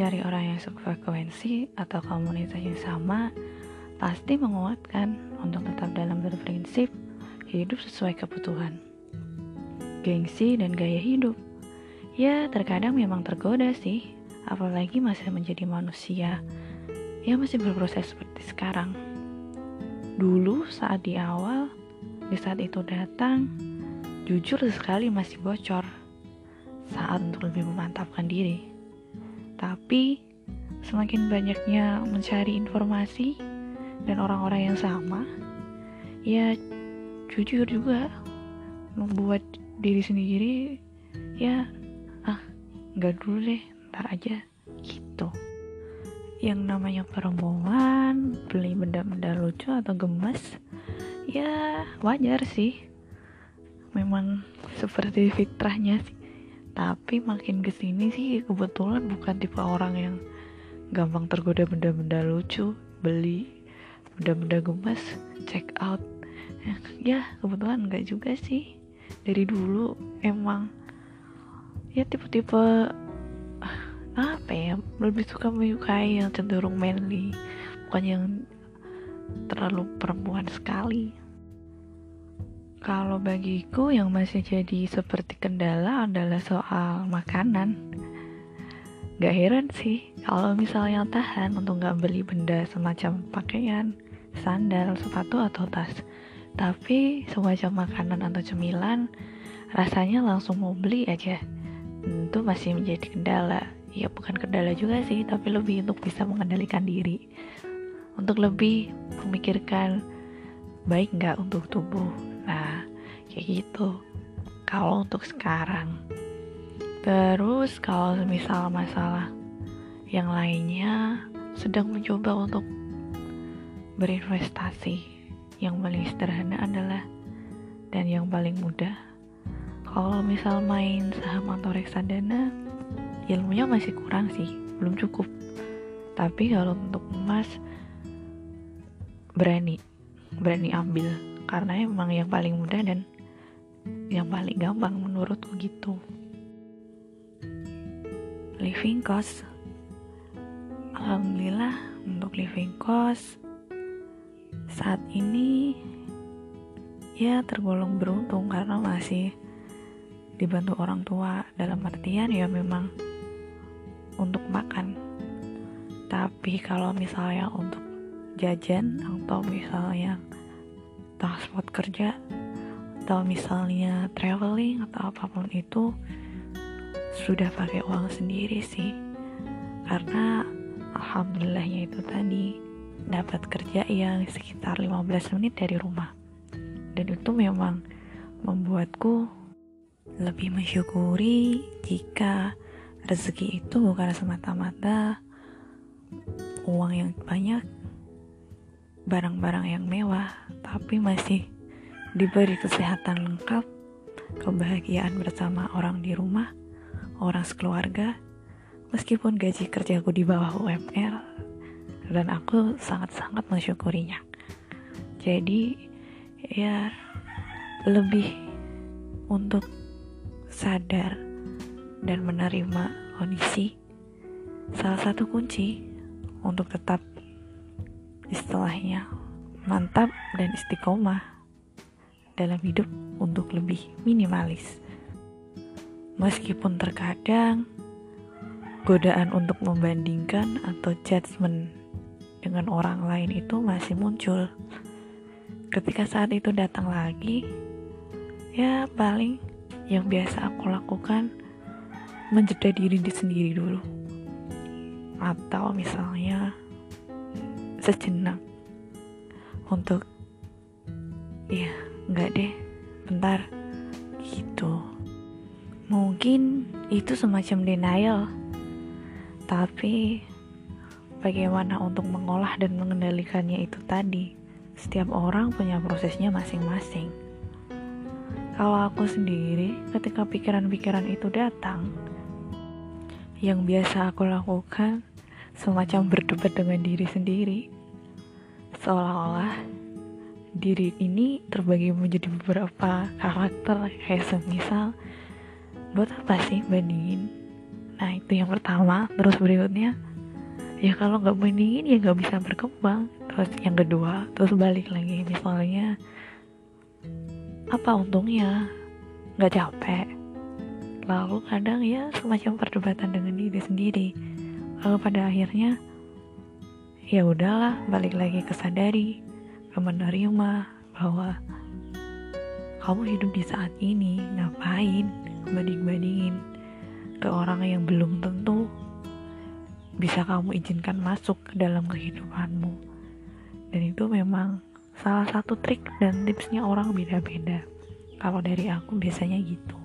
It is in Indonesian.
mencari orang yang sefrekuensi atau komunitas yang sama pasti menguatkan untuk tetap dalam berprinsip hidup sesuai kebutuhan. Gengsi dan gaya hidup. Ya, terkadang memang tergoda sih, apalagi masih menjadi manusia yang masih berproses seperti sekarang. Dulu saat di awal, di saat itu datang, jujur sekali masih bocor saat untuk lebih memantapkan diri. Tapi semakin banyaknya mencari informasi dan orang-orang yang sama, ya jujur juga membuat diri sendiri ya ah nggak dulu deh ntar aja gitu. Yang namanya perempuan beli benda-benda lucu atau gemes ya wajar sih. Memang seperti fitrahnya sih tapi makin ke sini sih kebetulan bukan tipe orang yang gampang tergoda benda-benda lucu beli benda-benda gemas check out. Ya kebetulan enggak juga sih. Dari dulu emang ya tipe-tipe apa ya lebih suka menyukai yang cenderung manly bukan yang terlalu perempuan sekali kalau bagiku yang masih jadi seperti kendala adalah soal makanan. Gak heran sih kalau misalnya tahan untuk gak beli benda semacam pakaian, sandal, sepatu atau tas. Tapi semacam makanan atau cemilan rasanya langsung mau beli aja. Tentu masih menjadi kendala. Ya bukan kendala juga sih, tapi lebih untuk bisa mengendalikan diri. Untuk lebih memikirkan baik nggak untuk tubuh nah kayak gitu. Kalau untuk sekarang. Terus kalau misal masalah yang lainnya sedang mencoba untuk berinvestasi. Yang paling sederhana adalah dan yang paling mudah kalau misal main saham atau reksadana ilmunya masih kurang sih belum cukup. Tapi kalau untuk emas berani berani ambil karena emang yang paling mudah dan yang paling gampang menurutku gitu. Living cost. Alhamdulillah untuk living cost saat ini ya tergolong beruntung karena masih dibantu orang tua. Dalam artian ya memang untuk makan. Tapi kalau misalnya untuk jajan atau misalnya transport kerja atau misalnya traveling atau apa pun itu sudah pakai uang sendiri sih. Karena alhamdulillahnya itu tadi dapat kerja yang sekitar 15 menit dari rumah. Dan itu memang membuatku lebih mensyukuri jika rezeki itu bukan semata-mata uang yang banyak barang-barang yang mewah, tapi masih diberi kesehatan lengkap, kebahagiaan bersama orang di rumah, orang sekeluarga, meskipun gaji kerjaku di bawah UMR, dan aku sangat-sangat mensyukurinya. Jadi, ya lebih untuk sadar dan menerima kondisi salah satu kunci untuk tetap istilahnya mantap dan istiqomah dalam hidup untuk lebih minimalis. Meskipun terkadang godaan untuk membandingkan atau judgement dengan orang lain itu masih muncul. Ketika saat itu datang lagi, ya paling yang biasa aku lakukan menjeda diri sendiri dulu. Atau misalnya sejenak. Untuk ya nggak deh. Bentar. Gitu. Mungkin itu semacam denial. Tapi bagaimana untuk mengolah dan mengendalikannya itu tadi? Setiap orang punya prosesnya masing-masing. Kalau aku sendiri ketika pikiran-pikiran itu datang yang biasa aku lakukan semacam berdebat dengan diri sendiri. Seolah-olah diri ini terbagi menjadi beberapa karakter kayak semisal buat apa sih bandingin? Nah itu yang pertama. Terus berikutnya ya kalau nggak bandingin ya nggak bisa berkembang. Terus yang kedua terus balik lagi misalnya apa untungnya? Nggak capek? Lalu kadang ya semacam perdebatan dengan diri sendiri lalu pada akhirnya ya udahlah balik lagi ke sadari ke menerima bahwa kamu hidup di saat ini ngapain banding-bandingin ke orang yang belum tentu bisa kamu izinkan masuk ke dalam kehidupanmu. Dan itu memang salah satu trik dan tipsnya orang beda-beda. Kalau dari aku biasanya gitu